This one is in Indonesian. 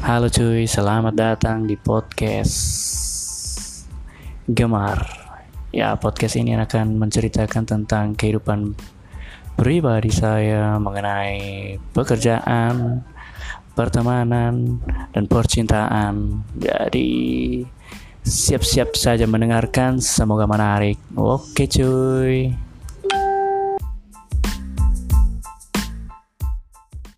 Halo cuy, selamat datang di podcast Gemar. Ya, podcast ini akan menceritakan tentang kehidupan pribadi saya mengenai pekerjaan, pertemanan, dan percintaan. Jadi, siap-siap saja mendengarkan, semoga menarik. Oke cuy.